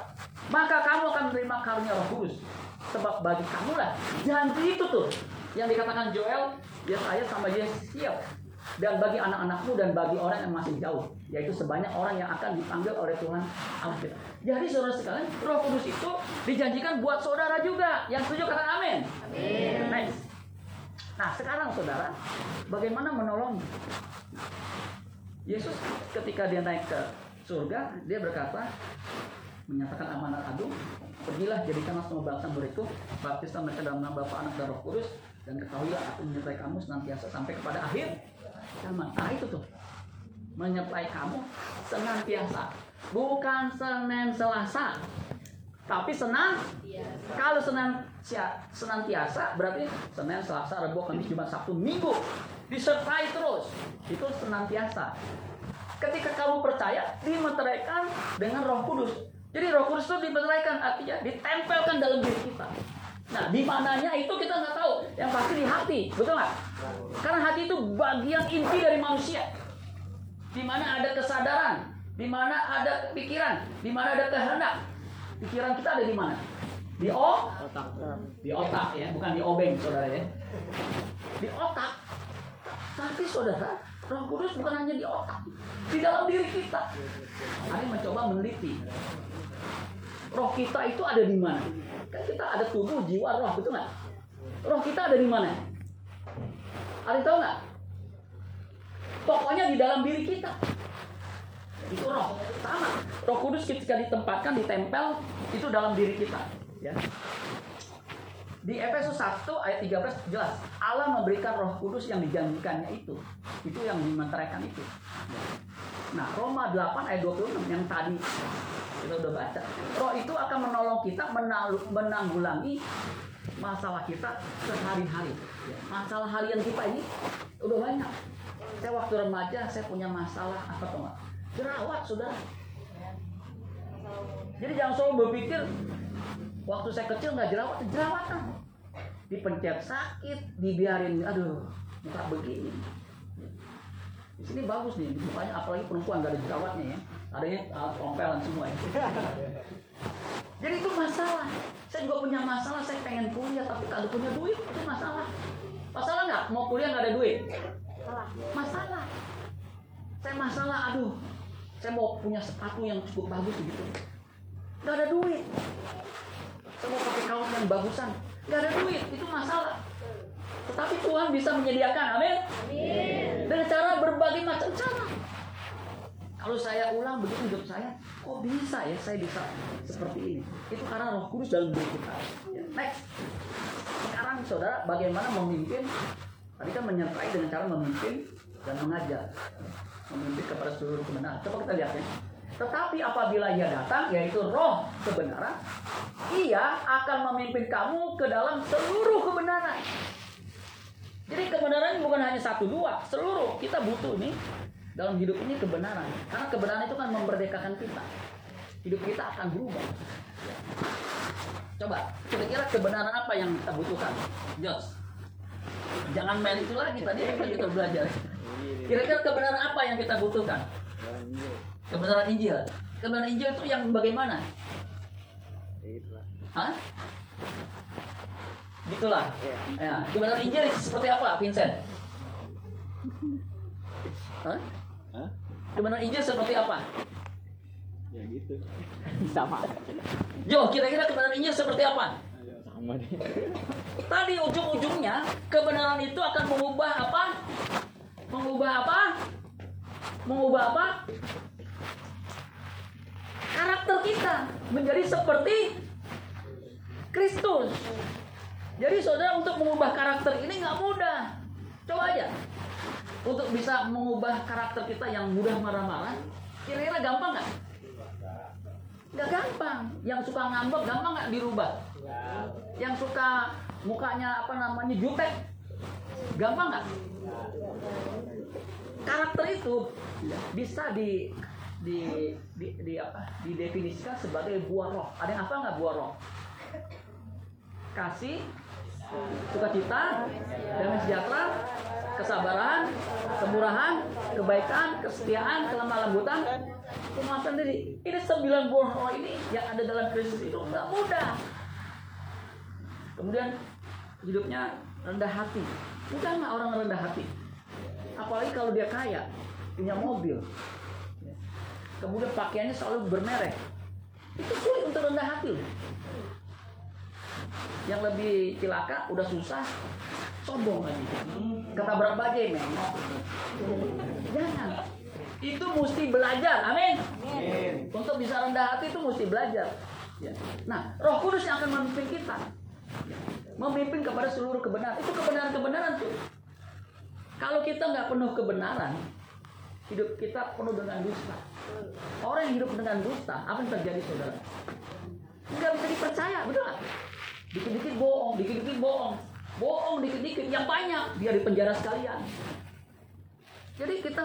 maka kamu akan menerima karunia Roh Kudus sebab bagi kamu lah janji itu tuh yang dikatakan Joel Yesaya sama Yeskiel dan bagi anak-anakmu dan bagi orang yang masih jauh, yaitu sebanyak orang yang akan dipanggil oleh Tuhan Allah kita. Jadi saudara sekalian, Roh Kudus itu dijanjikan buat saudara juga. Yang setuju kata amin. Amin. Next. Nah sekarang saudara, bagaimana menolong? Yesus ketika dia naik ke surga, dia berkata, menyatakan amanat agung, pergilah jadikanlah semua bangsa muridku, baptislah mereka dalam nama Bapa, Anak dan Roh Kudus, dan ketahuilah aku menyertai kamu senantiasa sampai kepada akhir zaman. Nah itu tuh, menyertai kamu senantiasa, bukan Senin Selasa, tapi senang. Kalau senang senantiasa berarti Senin, Selasa, Rabu, Kamis, Jumat, Sabtu, Minggu disertai terus. Itu senantiasa. Ketika kamu percaya, dimeteraikan dengan Roh Kudus. Jadi Roh Kudus itu dimeteraikan artinya ditempelkan dalam diri kita. Nah, di mananya itu kita nggak tahu. Yang pasti di hati, betul nggak? Karena hati itu bagian inti dari manusia. Di mana ada kesadaran, di mana ada pikiran, di mana ada kehendak. Pikiran kita ada di mana? Di o, Otak. di otak ya, bukan di obeng, saudara ya. Di otak. Tapi saudara, Roh Kudus bukan hanya di otak, di dalam diri kita. Ada yang mencoba meneliti. Roh kita itu ada di mana? Kan kita ada tubuh, jiwa, roh, betul nggak? Roh kita ada di mana? Ada yang tahu nggak? Pokoknya di dalam diri kita. Itu roh. Sama. Roh Kudus ketika ditempatkan, ditempel, itu dalam diri kita. Ya. Di Efesus 1 ayat 13 jelas Allah memberikan Roh Kudus yang dijanjikannya itu. Itu yang dimeteraikan itu. Nah, Roma 8 ayat 26 yang tadi kita udah baca. Roh itu akan menolong kita menanggulangi masalah kita sehari-hari. Masalah harian kita ini udah banyak. Saya waktu remaja saya punya masalah apa tuh? Jerawat sudah. Jadi jangan selalu berpikir waktu saya kecil nggak jerawat, jerawatan. Dipencet sakit, dibiarin, aduh, muka begini. Di sini bagus nih, mukanya apalagi perempuan gak ada jerawatnya ya. Adanya uh, ompelan semua ya. Jadi itu masalah. Saya juga punya masalah, saya pengen kuliah tapi kalau punya duit itu masalah. Masalah nggak? Mau kuliah nggak ada duit? Masalah. Saya masalah, aduh. Saya mau punya sepatu yang cukup bagus gitu. Nggak ada duit. Saya mau pakai kaos yang bagusan. Nggak ada duit, itu masalah. Tetapi Tuhan bisa menyediakan, amin. Dengan cara berbagai macam cara. Kalau saya ulang begitu hidup saya, kok bisa ya saya bisa seperti ini? Itu karena Roh Kudus dalam diri kita. Ya, Next. Sekarang saudara, bagaimana memimpin? Tadi kan menyertai dengan cara memimpin dan mengajar. Memimpin kepada seluruh kebenaran. Coba kita lihat ya. Tetapi apabila ia datang, yaitu roh kebenaran, ia akan memimpin kamu ke dalam seluruh kebenaran. Jadi kebenaran bukan hanya satu dua, seluruh kita butuh nih dalam hidup ini kebenaran. Karena kebenaran itu kan memerdekakan kita. Hidup kita akan berubah. Coba, kira-kira kebenaran apa yang kita butuhkan? Jos. Jangan main itu lagi tadi kan kita belajar. Kira-kira kebenaran apa yang kita butuhkan? Kebenaran Injil. Kebenaran Injil itu yang bagaimana? Hah? Gitulah. Ya, kebenaran Injil seperti apa, Vincent? Hah? Kebenaran Injil seperti apa? Ya gitu. Sama. Jo, kira-kira kebenaran Injil seperti? Tadi ujung-ujungnya kebenaran itu akan mengubah apa? Mengubah apa? Mengubah apa? Karakter kita menjadi seperti Kristus. Jadi saudara untuk mengubah karakter ini nggak mudah. Coba aja. Untuk bisa mengubah karakter kita yang mudah marah-marah, kira-kira gampang nggak? Nggak gampang. Yang suka ngambek gampang nggak dirubah? Yang suka mukanya apa namanya jutek, gampang nggak? Karakter itu bisa di di, di, di apa? Didefinisikan sebagai buah roh. Ada yang apa nggak buah roh? Kasih, sukacita, damai sejahtera, kesabaran, kemurahan, kebaikan, kesetiaan, kelemah lembutan, kemasan diri. Ini sembilan buah roh ini yang ada dalam Kristus itu nggak mudah. Kemudian hidupnya rendah hati. Nggak orang rendah hati? apalagi kalau dia kaya, punya mobil. Kemudian pakaiannya selalu bermerek. Itu sulit untuk rendah hati. Yang lebih cilaka, udah susah, sombong lagi. Ketabrak bajai memang. Jangan. Itu mesti belajar. Amin. Untuk bisa rendah hati itu mesti belajar. Ya. Nah, Roh Kudus yang akan memimpin kita. Memimpin kepada seluruh kebenaran. Itu kebenaran-kebenaran tuh. Kalau kita nggak penuh kebenaran, hidup kita penuh dengan dusta. Orang yang hidup dengan dusta, apa yang terjadi saudara? Nggak bisa dipercaya, betul nggak? Dikit-dikit bohong, dikit-dikit bohong. Bohong dikit-dikit, yang banyak. Dia di penjara sekalian. Jadi kita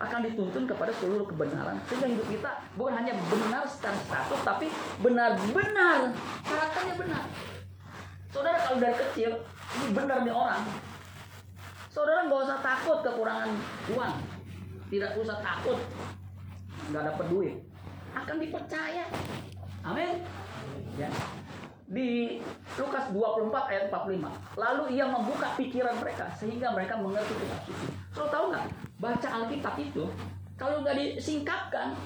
akan dituntun kepada seluruh kebenaran. Sehingga hidup kita bukan hanya benar secara status, tapi benar-benar. Karakternya benar. Saudara kalau dari kecil, ini benar nih orang. Saudara nggak usah takut kekurangan uang. Tidak usah takut nggak dapat duit. Akan dipercaya. Amin. Ya. Di Lukas 24 ayat 45. Lalu ia membuka pikiran mereka sehingga mereka mengerti kitab suci. Saudara tahu nggak? Baca Alkitab itu kalau nggak disingkapkan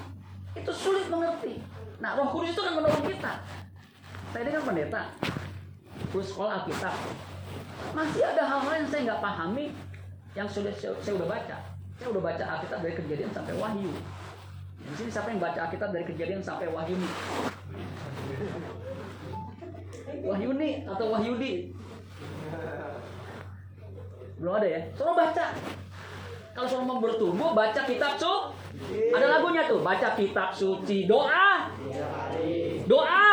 itu sulit mengerti. Nah, Roh Kudus itu kan menolong kita. Saya ini kan pendeta, terus sekolah Alkitab. Masih ada hal-hal yang saya nggak pahami yang sudah saya, saya baca. Saya udah baca Alkitab dari kejadian sampai Wahyu. Di sini siapa yang baca Alkitab dari kejadian sampai Wahyu nih? Wahyuni atau Wahyudi? Belum ada ya? Suruh baca. Kalau suruh mau bertumbuh, baca kitab su. Ada lagunya tuh, baca kitab suci, doa. Doa.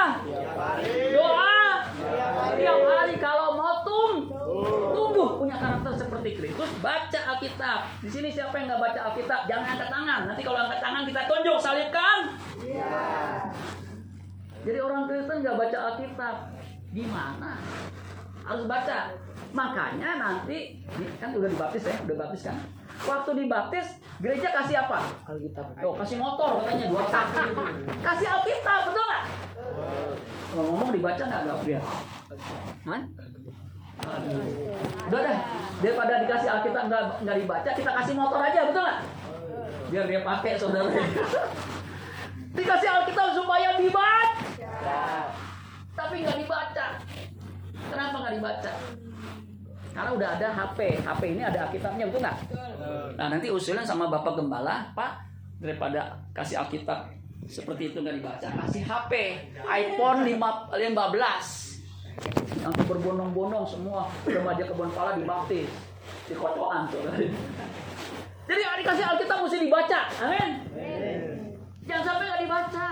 Doa. Tiap hari kalau mau tum, tumbuh punya karakter seperti Kristus, baca Alkitab. Di sini siapa yang nggak baca Alkitab, jangan angkat tangan. Nanti kalau angkat tangan kita tunjuk, salibkan. Jadi orang Kristen nggak baca Alkitab, gimana? Harus baca. Makanya nanti kan udah dibaptis ya, udah baptis kan? Waktu dibaptis, gereja kasih apa? Alkitab. Tuh, kasih motor katanya dua kaki. Kasih Alkitab, betul nggak? Kalau ngomong dibaca nggak Gabriel? Udah deh, daripada dikasih Alkitab nggak nggak dibaca, kita kasih motor aja, betul nggak? Biar dia pakai saudara. Dikasih Alkitab supaya dibaca, tapi nggak dibaca. Kenapa nggak dibaca? Karena udah ada HP, HP ini ada Alkitabnya, betul nggak? Nah nanti usulnya sama Bapak Gembala, Pak, daripada kasih Alkitab seperti itu nggak dibaca, kasih HP, iPhone 5, 15 yang berbondong-bondong semua remaja kebun pala dibaptis di kocokan saudara. Jadi yang dikasih Alkitab mesti dibaca, amin. Jangan sampai nggak dibaca.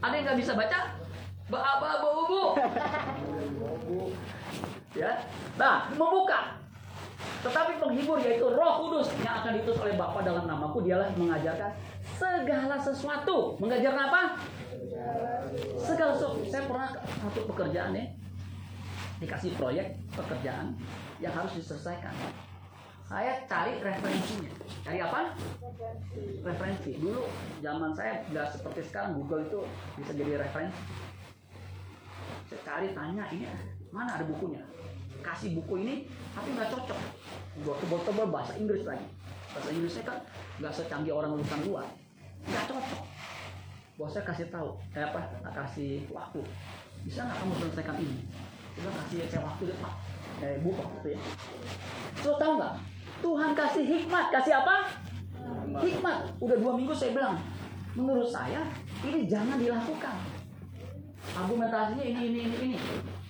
Ada yang nggak bisa baca? Ba-ba bu Ya, nah membuka. Tetapi penghibur yaitu Roh Kudus yang akan diutus oleh Bapa dalam namaku dialah mengajarkan segala sesuatu. Mengajarkan apa? Segala sesuatu. Saya pernah satu pekerjaan ya dikasih proyek pekerjaan yang harus diselesaikan. Saya cari referensinya. Cari apa? Referensi. Dulu zaman saya nggak seperti sekarang Google itu bisa jadi referensi. Saya cari tanya ini mana ada bukunya. Kasih buku ini tapi nggak cocok. Gua tebel-tebel bahasa Inggris lagi. Bahasa Inggrisnya kan nggak secanggih orang lulusan luar. Nggak cocok. Bos saya kasih tahu, eh apa? Kasih waktu. Bisa nggak kamu selesaikan ini? Kita kasih saya waktu deh pak. Eh bu waktu ya. So tahu nggak? Tuhan kasih hikmat, kasih apa? Hikmat. Udah dua minggu saya bilang, menurut saya ini jangan dilakukan. Argumentasinya ini, ini, ini, ini.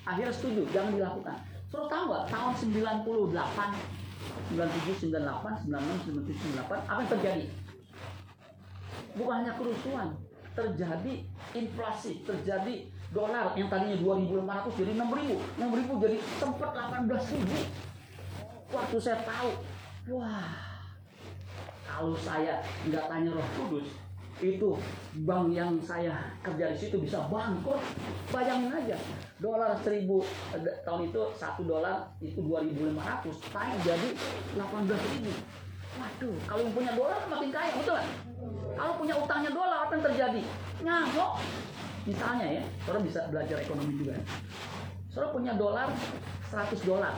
Akhirnya setuju, jangan dilakukan. Suruh tahu nggak? Tahun 98, 97, 98, 96, 97, 98, apa yang terjadi? Bukan hanya kerusuhan, terjadi inflasi, terjadi dolar yang tadinya 2.500 jadi 6.000, 6.000 jadi sempat 18.000. Waktu saya tahu, wah, kalau saya nggak tanya Roh Kudus, itu bank yang saya kerja di situ bisa bangkrut. Bayangin aja, dolar 1000 eh, tahun itu satu dolar itu 2.500 naik jadi 18.000. Waduh, kalau yang punya dolar makin kaya, betul nggak? Kalau punya utangnya dolar apa yang terjadi? Ngamuk. Misalnya ya, saudara bisa belajar ekonomi juga. Saudara punya dolar 100 dolar.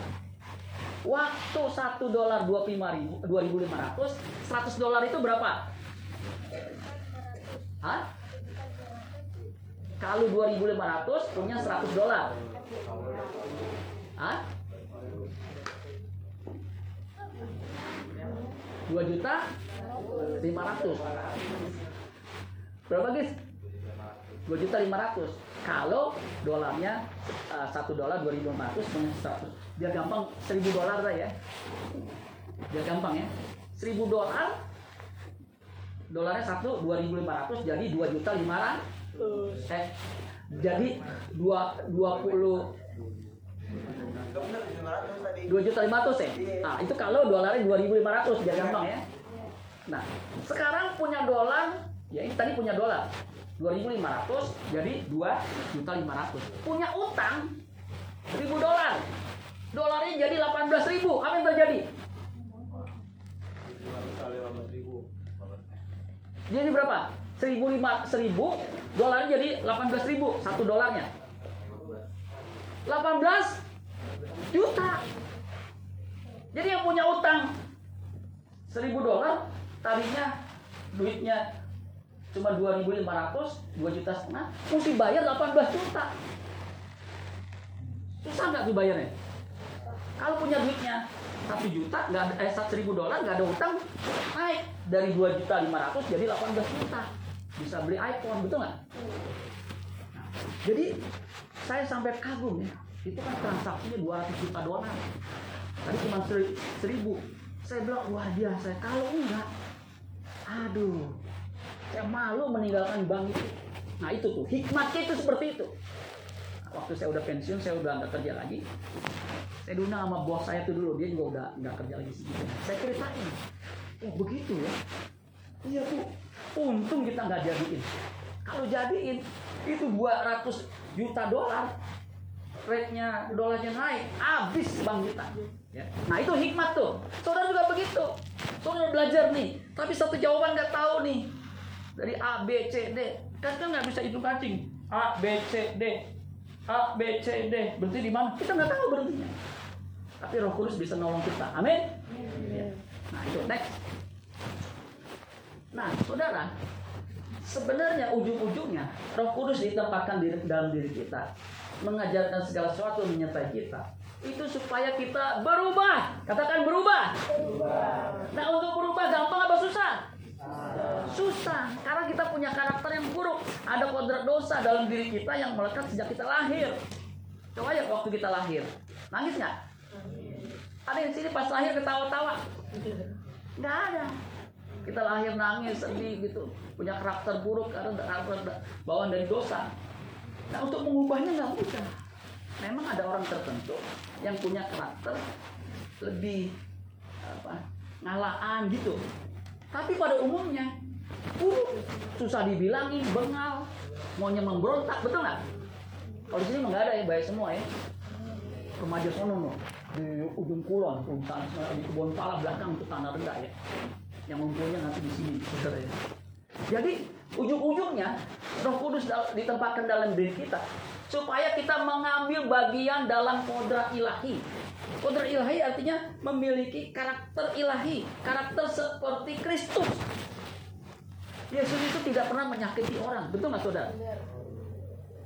Waktu 1 dolar 25 ribu, 2500, 100 dolar itu berapa? Hah? Kalau 2500 punya 100 dolar. Hah? 2 juta 500. Berapa guys? 2 juta 500. Kalau dolarnya uh, 1 dolar 2500 punya 100. Biar gampang 1000 dolar lah ya. Biar gampang ya. 1000 dolar dolarnya 1 2500 jadi 2 juta 500. Eh, jadi 2 20 Bener, 500 tadi. 2 juta 500 ya? Nah, itu kalau dolarnya 2500 biar gampang ya. Nah, sekarang punya dolar, ya ini tadi punya dolar. 2500 jadi 2 juta 500. Punya utang 1000 dolar. Dolarnya jadi 18 ribu. Apa yang terjadi? Jadi berapa? 1000 1000 dolarnya jadi 18 ribu satu dolarnya. 18 juta. Jadi yang punya utang 1000 dolar tadinya duitnya cuma 2500, 2 juta setengah, mesti bayar 18 juta. Susah nggak tuh bayarnya? Kalau punya duitnya 1 juta, nggak ada, eh 1000 dolar, nggak ada utang, naik dari 2 juta 500 jadi 18 juta. Bisa beli iPhone, betul nggak? Nah, jadi saya sampai kagum ya, itu kan transaksinya 200 juta dolar. Tadi cuma seri- seribu. Saya bilang wah biasa. Kalau enggak, aduh, saya malu meninggalkan bank itu. Nah itu tuh hikmatnya itu seperti itu. Nah, waktu saya udah pensiun, saya udah nggak kerja lagi. Saya dulu sama bos saya tuh dulu, dia juga udah nggak kerja lagi sih. Saya ceritain, oh begitu ya. Iya tuh, untung kita nggak jadiin. Kalau jadiin, itu 200 juta dolar, rate-nya dolarnya naik, habis bank kita. Ya. Nah itu hikmat tuh. Saudara juga begitu. Saudara belajar nih, tapi satu jawaban nggak tahu nih. Dari A, B, C, D. Kan kan nggak bisa hitung kancing. A, B, C, D. A, B, C, D. Berhenti di mana? Kita nggak tahu berhentinya. Tapi Roh Kudus bisa nolong kita. Amin. Ya. Nah itu next. Nah, saudara, sebenarnya ujung-ujungnya Roh Kudus ditempatkan di dalam diri kita, mengajarkan segala sesuatu menyertai kita. Itu supaya kita berubah. Katakan berubah. Nah, untuk berubah gampang apa susah? Susah, karena kita punya karakter yang buruk. Ada kodrat dosa dalam diri kita yang melekat sejak kita lahir. Coba ya waktu kita lahir, nangis nggak? Ada yang di sini pas lahir ketawa-tawa? Nggak ada. Kita lahir nangis, sedih gitu, punya karakter buruk karena karakter bawaan dari dosa. Nah untuk mengubahnya nggak mudah. Memang ada orang tertentu yang punya karakter lebih apa ngalaan gitu. Tapi pada umumnya buruk, susah dibilangin, bengal, maunya memberontak, betul nggak? Kalau di sini nggak ada ya, baik semua ya. Remaja sono no, di ujung kulon, sana, di kebun pala belakang itu tanah rendah ya. Yang ngumpulnya nanti di sini, saudara ya. Jadi ujung-ujungnya Roh Kudus ditempatkan dalam diri kita supaya kita mengambil bagian dalam kodrat ilahi. Kodrat ilahi artinya memiliki karakter ilahi, karakter seperti Kristus. Yesus itu tidak pernah menyakiti orang, betul nggak saudara?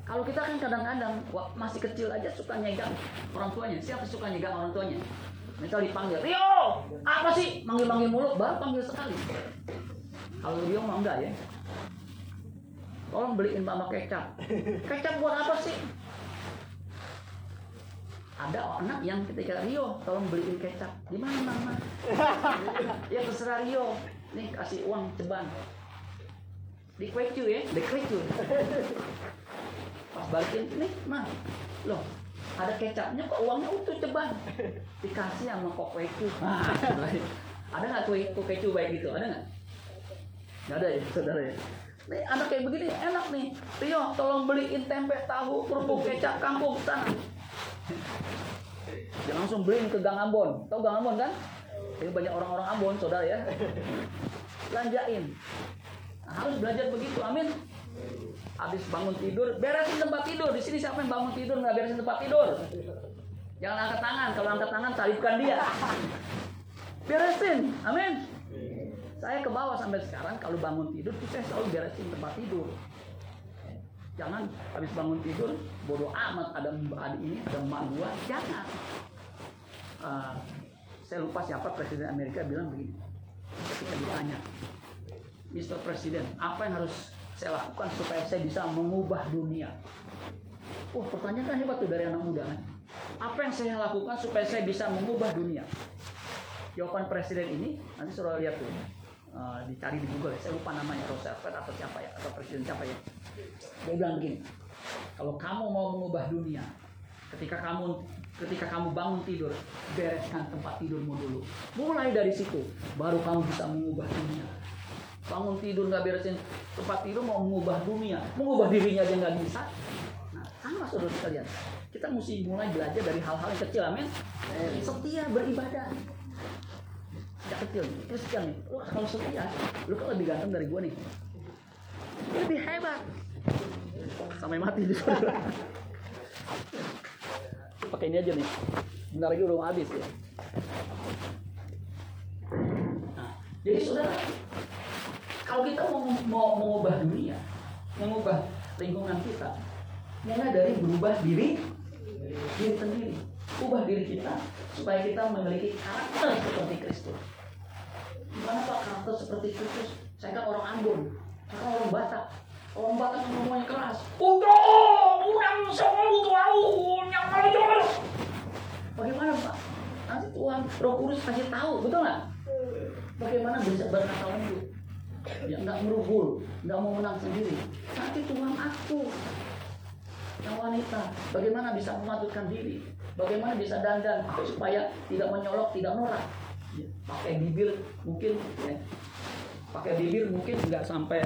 Kalau kita kan kadang-kadang masih kecil aja suka nyegang orang tuanya. Siapa suka nyegang orang tuanya? Misal dipanggil, Rio, apa sih? Manggil-manggil mulut, baru panggil sekali. Kalau Rio mah enggak ya. Tolong beliin mama kecap. Kecap buat apa sih? Ada anak yang ketika Rio, tolong beliin kecap. Di mana mama? ya terserah Rio. Nih kasih uang ceban. Di kuecu ya, di kuecu. Pas balikin, nih mah. Loh, ada kecapnya kok uangnya utuh ceban. Dikasih sama kok kuecu. Nah, ada nggak kue kuecu baik gitu? Ada nggak? Nggak ada ya, saudara ya. Nih anak kayak begini enak nih. Rio, tolong beliin tempe, tahu, kerupuk, kecap, kangkung sana. Dia langsung beliin ke Gang Ambon. Tahu Gang Ambon kan? Ini banyak orang-orang Ambon, saudara ya. Belanjain. Nah, harus belajar begitu, amin. Habis bangun tidur, beresin tempat tidur. Di sini siapa yang bangun tidur nggak beresin tempat tidur? Jangan angkat tangan. Kalau angkat tangan salibkan dia. Beresin. Amin. Saya ke bawah sampai sekarang kalau bangun tidur tuh saya selalu beresin tempat tidur. Jangan habis bangun tidur bodoh amat ada ada ini ada emak gua jangan. Uh, saya lupa siapa presiden Amerika bilang begini ketika ditanya Mr. Presiden apa yang harus saya lakukan supaya saya bisa mengubah dunia. Wah pertanyaan kan hebat tuh dari anak muda kan? Apa yang saya lakukan supaya saya bisa mengubah dunia? Jawaban presiden ini nanti suruh lihat tuh. Uh, dicari di Google ya. saya lupa namanya Roosevelt atau siapa ya atau presiden siapa ya. Dia bilang begini kalau kamu mau mengubah dunia ketika kamu ketika kamu bangun tidur bereskan tempat tidurmu dulu. Mulai dari situ baru kamu bisa mengubah dunia bangun tidur nggak beresin tempat tidur mau mengubah dunia mengubah dirinya aja nggak bisa nah sama saudara sekalian kita mesti mulai belajar dari hal-hal yang kecil amin setia beribadah Gak kecil nih, Kristen nih. Lu kalau setia, lu kan lebih ganteng dari gua nih. Lebih hebat. Sampai mati di Pakai ini aja nih. Bentar lagi udah mau habis ya. Nah, jadi saudara, kalau kita mau, mau mengubah dunia, mengubah lingkungan kita, mulai dari berubah diri diri sendiri. Ubah diri kita supaya kita memiliki karakter seperti Kristus. Gimana Pak karakter seperti Kristus? Saya kan orang Ambon, saya kan orang Batak. Orang Batak yang ngomongnya keras. Udah, udah selalu tahu yang paling jelas. Bagaimana Pak? Nanti Tuhan Roh Kudus kasih tahu, betul nggak? Bagaimana bisa berkata lembut? Nggak merubul, nggak mau menang sendiri. Nanti Tuhan aku yang wanita, bagaimana bisa mematutkan diri? Bagaimana bisa dandan supaya tidak menyolok, tidak norak? Ya, pakai bibir mungkin ya. Pakai bibir mungkin nggak sampai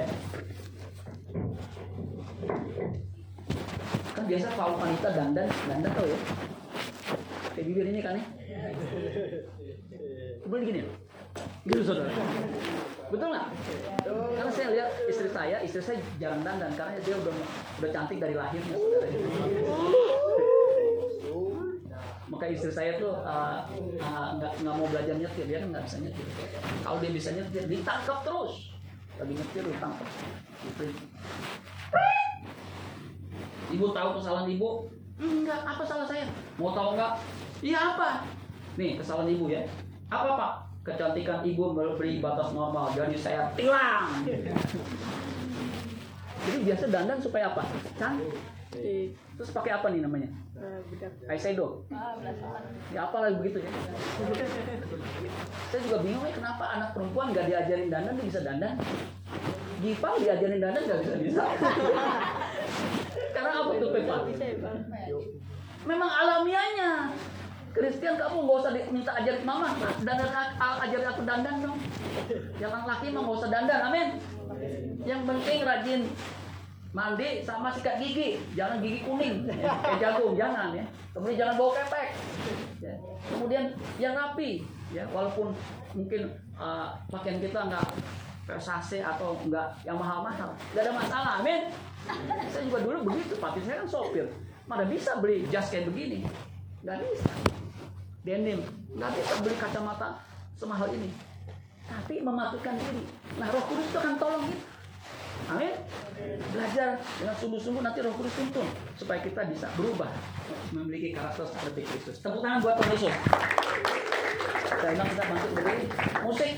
kan biasa kalau wanita dandan dandan tau ya pakai bibir ini kan ya kemudian gini gitu saudara betul nggak? Karena saya lihat istri saya istri saya jarang dandan karena dia udah udah cantik dari lahirnya saudara maka istri saya tuh uh, uh, nggak nggak mau belajar nyetir dia kan nggak bisa nyetir. Kalau dia bisa nyetir ditangkap terus. Lagi nyetir ditangkap. Gitu. ibu tahu kesalahan ibu? Enggak. Apa salah saya? Mau tahu enggak iya apa? Nih kesalahan ibu ya. Apa pak kecantikan ibu melebihi batas normal jadi saya tilang. Jadi biasa dandan supaya apa? Cantik. Terus pakai apa nih namanya? Eyeshadow. Ya apa lagi begitu ya. Saya juga bingung ya kenapa anak perempuan nggak diajarin dandan dia bisa dandan? Gipa diajarin dandan nggak bisa bisa? Karena apa tuh Pepa? Memang alamiahnya Kristen kamu nggak usah minta ajarin mama. Dandan ajarin aku dandan dong. Yang laki mah nggak usah dandan amin. Yang penting rajin mandi sama sikat gigi. Jangan gigi kuning. Ya. kayak jagung jangan ya. Kemudian jangan bawa kepek. Ya. kemudian yang rapi ya walaupun mungkin uh, pakaian kita nggak Versace atau enggak yang mahal-mahal. Nggak ada masalah amin. Saya juga dulu begitu papi saya kan sopir. Mana bisa beli jas kayak begini nggak bisa. Denim. Nggak bisa beli kacamata semahal ini. Tapi mematukan diri. Nah roh kudus itu akan tolong kita. Amin. Belajar dengan sungguh-sungguh. Nanti Roh Kudus tuntun. Supaya kita bisa berubah. Memiliki karakter seperti Kristus. Tepuk tangan buat Tuhan Yesus. Saya bilang kita bantu berdiri. Musik.